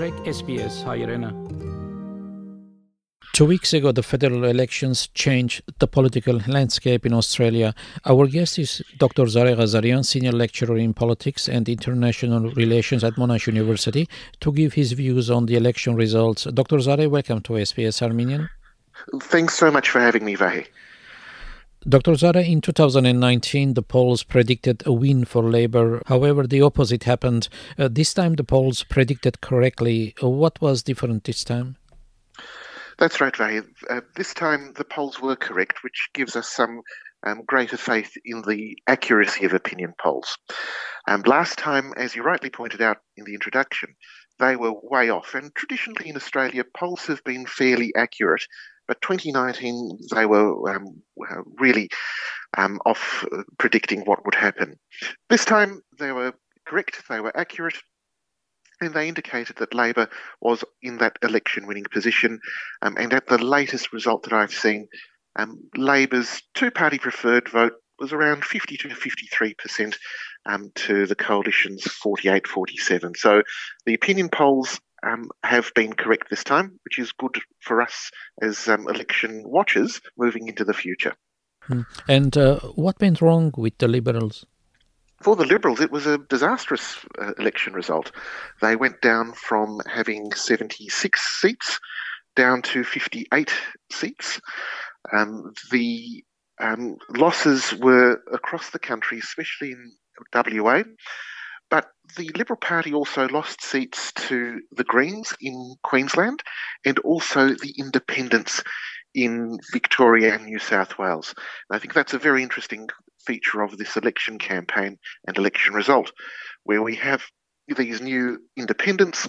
Trek SBS Hairena. Two weeks ago, the federal elections changed the political landscape in Australia. Our guest is Dr. Zareh Ghazarian, senior lecturer in politics and international relations at Monash University, to give his views on the election results. Dr. Zareh, welcome to SBS Armenian. Thanks so much for having me, Vahe. Dr. Zareh, in 2019, the polls predicted a win for Labor. However, the opposite happened. Uh, this time, the polls predicted correctly. Uh, what was different this time? That's right, Vahe. Uh, this time, the polls were correct, which gives us some um, greater faith in the accuracy of opinion polls. Um, last time, as you rightly pointed out in the introduction, they were way off. And traditionally in Australia, polls have been fairly accurate but 2019, they were um, really um, off uh, predicting what would happen. This time, they were correct, they were accurate, and they indicated that Labor was in that election winning position. Um, and at the latest result that I've seen, um, Labor's two party preferred vote was around 50 to 53% um, to the coalition's 48 47. So the opinion polls um, have been correct this time, which is good for us as um, election watchers moving into the future. Hmm. And uh, what went wrong with the Liberals? For the Liberals, it was a disastrous uh, election result. They went down from having 76 seats down to 58 seats. Um, the um, losses were across the country, especially in WA. But the Liberal Party also lost seats to the Greens in Queensland and also the Independents in Victoria and New South Wales. And I think that's a very interesting feature of this election campaign and election result, where we have these new independents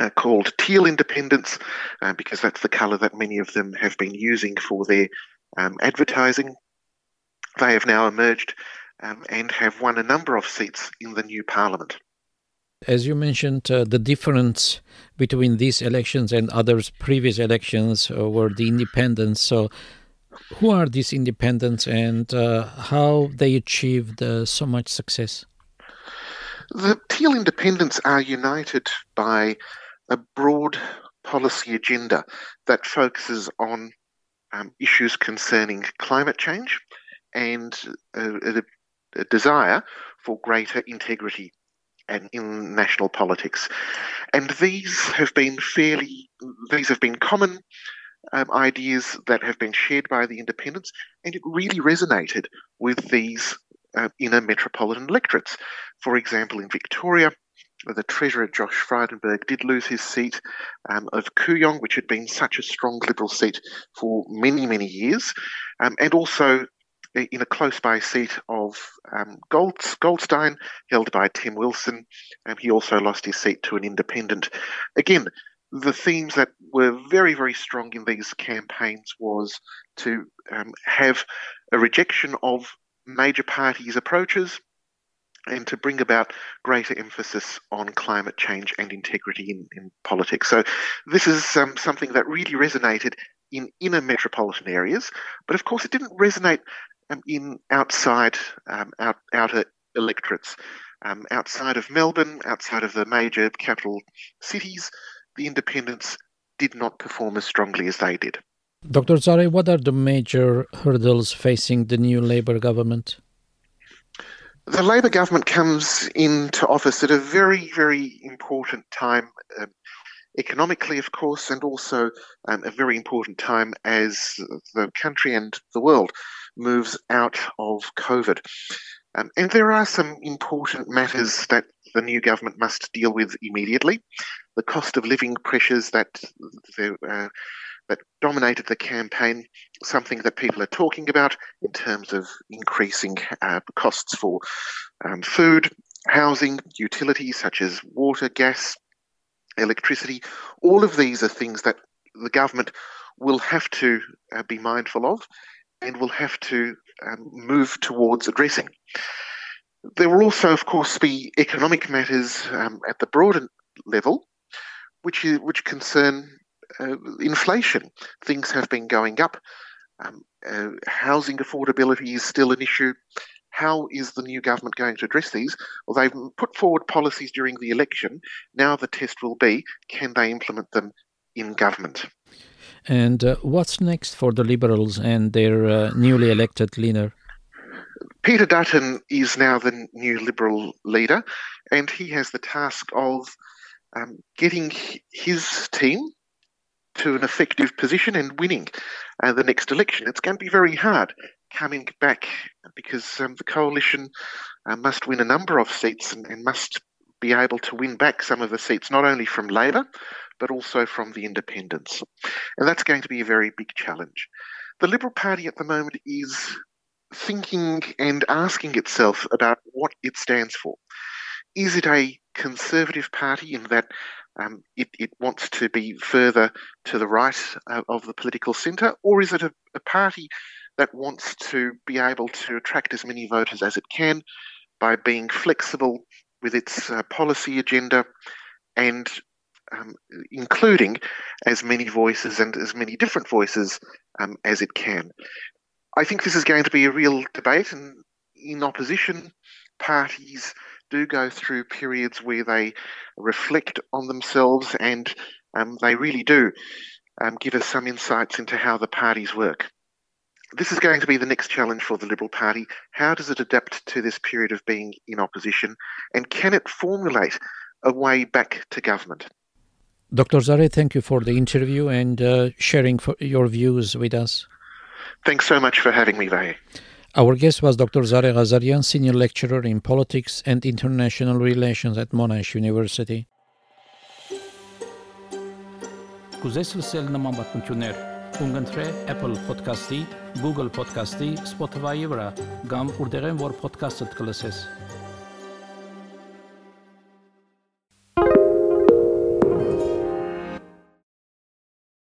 uh, called teal independents, uh, because that's the colour that many of them have been using for their um, advertising. They have now emerged um, and have won a number of seats in the new parliament. As you mentioned, uh, the difference between these elections and others previous elections uh, were the independents. So, who are these independents and uh, how they achieved uh, so much success? The Teal independents are united by a broad policy agenda that focuses on um, issues concerning climate change and a, a desire for greater integrity and in national politics. And these have been fairly, these have been common um, ideas that have been shared by the independents, and it really resonated with these uh, inner metropolitan electorates. For example, in Victoria, the Treasurer Josh Frydenberg did lose his seat um, of Kooyong, which had been such a strong Liberal seat for many, many years, um, and also in a close by seat of um, Gold, Goldstein, held by Tim Wilson. He also lost his seat to an independent. Again, the themes that were very, very strong in these campaigns was to um, have a rejection of major parties' approaches and to bring about greater emphasis on climate change and integrity in, in politics. So, this is um, something that really resonated in inner metropolitan areas, but of course, it didn't resonate in outside um, out, outer electorates. Um, outside of Melbourne, outside of the major capital cities, the independents did not perform as strongly as they did. Dr. Zareh, what are the major hurdles facing the new Labor government? The Labor government comes into office at a very, very important time, um, economically, of course, and also um, a very important time as the country and the world moves out of COVID. Um, and there are some important matters that the new government must deal with immediately. The cost of living pressures that uh, that dominated the campaign, something that people are talking about in terms of increasing uh, costs for um, food, housing, utilities such as water, gas, electricity. All of these are things that the government will have to uh, be mindful of and will have to um, move towards addressing. There will also, of course, be economic matters um, at the broader level, which is, which concern uh, inflation. Things have been going up. Um, uh, housing affordability is still an issue. how is the new government going to address these? Well, they've put forward policies during the election. Now the test will be can they implement them in government? And uh, what's next for the Liberals and their uh, newly elected leader? Peter Dutton is now the new Liberal leader, and he has the task of um, getting his team to an effective position and winning uh, the next election. It's going to be very hard coming back because um, the coalition uh, must win a number of seats and, and, must be able to win back some of the seats, not only from Labor, but also from the independents. And that's going to be a very big challenge. The Liberal Party at the moment is thinking and asking itself about what it stands for. Is it a conservative party in that um, it, it, wants to be further to the right uh, of the political centre, or is it a, a, party that wants to be able to attract as many voters as it can by being flexible with its uh, policy agenda and um, including as many voices and as many different voices um, as it can? I think this is going to be a real debate, and in opposition, parties do go through periods where they reflect on themselves and um, they really do um, give us some insights into how the parties work. This is going to be the next challenge for the Liberal Party. How does it adapt to this period of being in opposition? And can it formulate a way back to government? Dr. Zareh, thank you for the interview and uh, sharing your views with us. Thanks so much for having me, Vahe. Our guest was Dr. Zareh Ghazarian, senior lecturer in politics and international relations at Monash University. Apple Podcasti, Google Podcasti, Spotify-ի podcast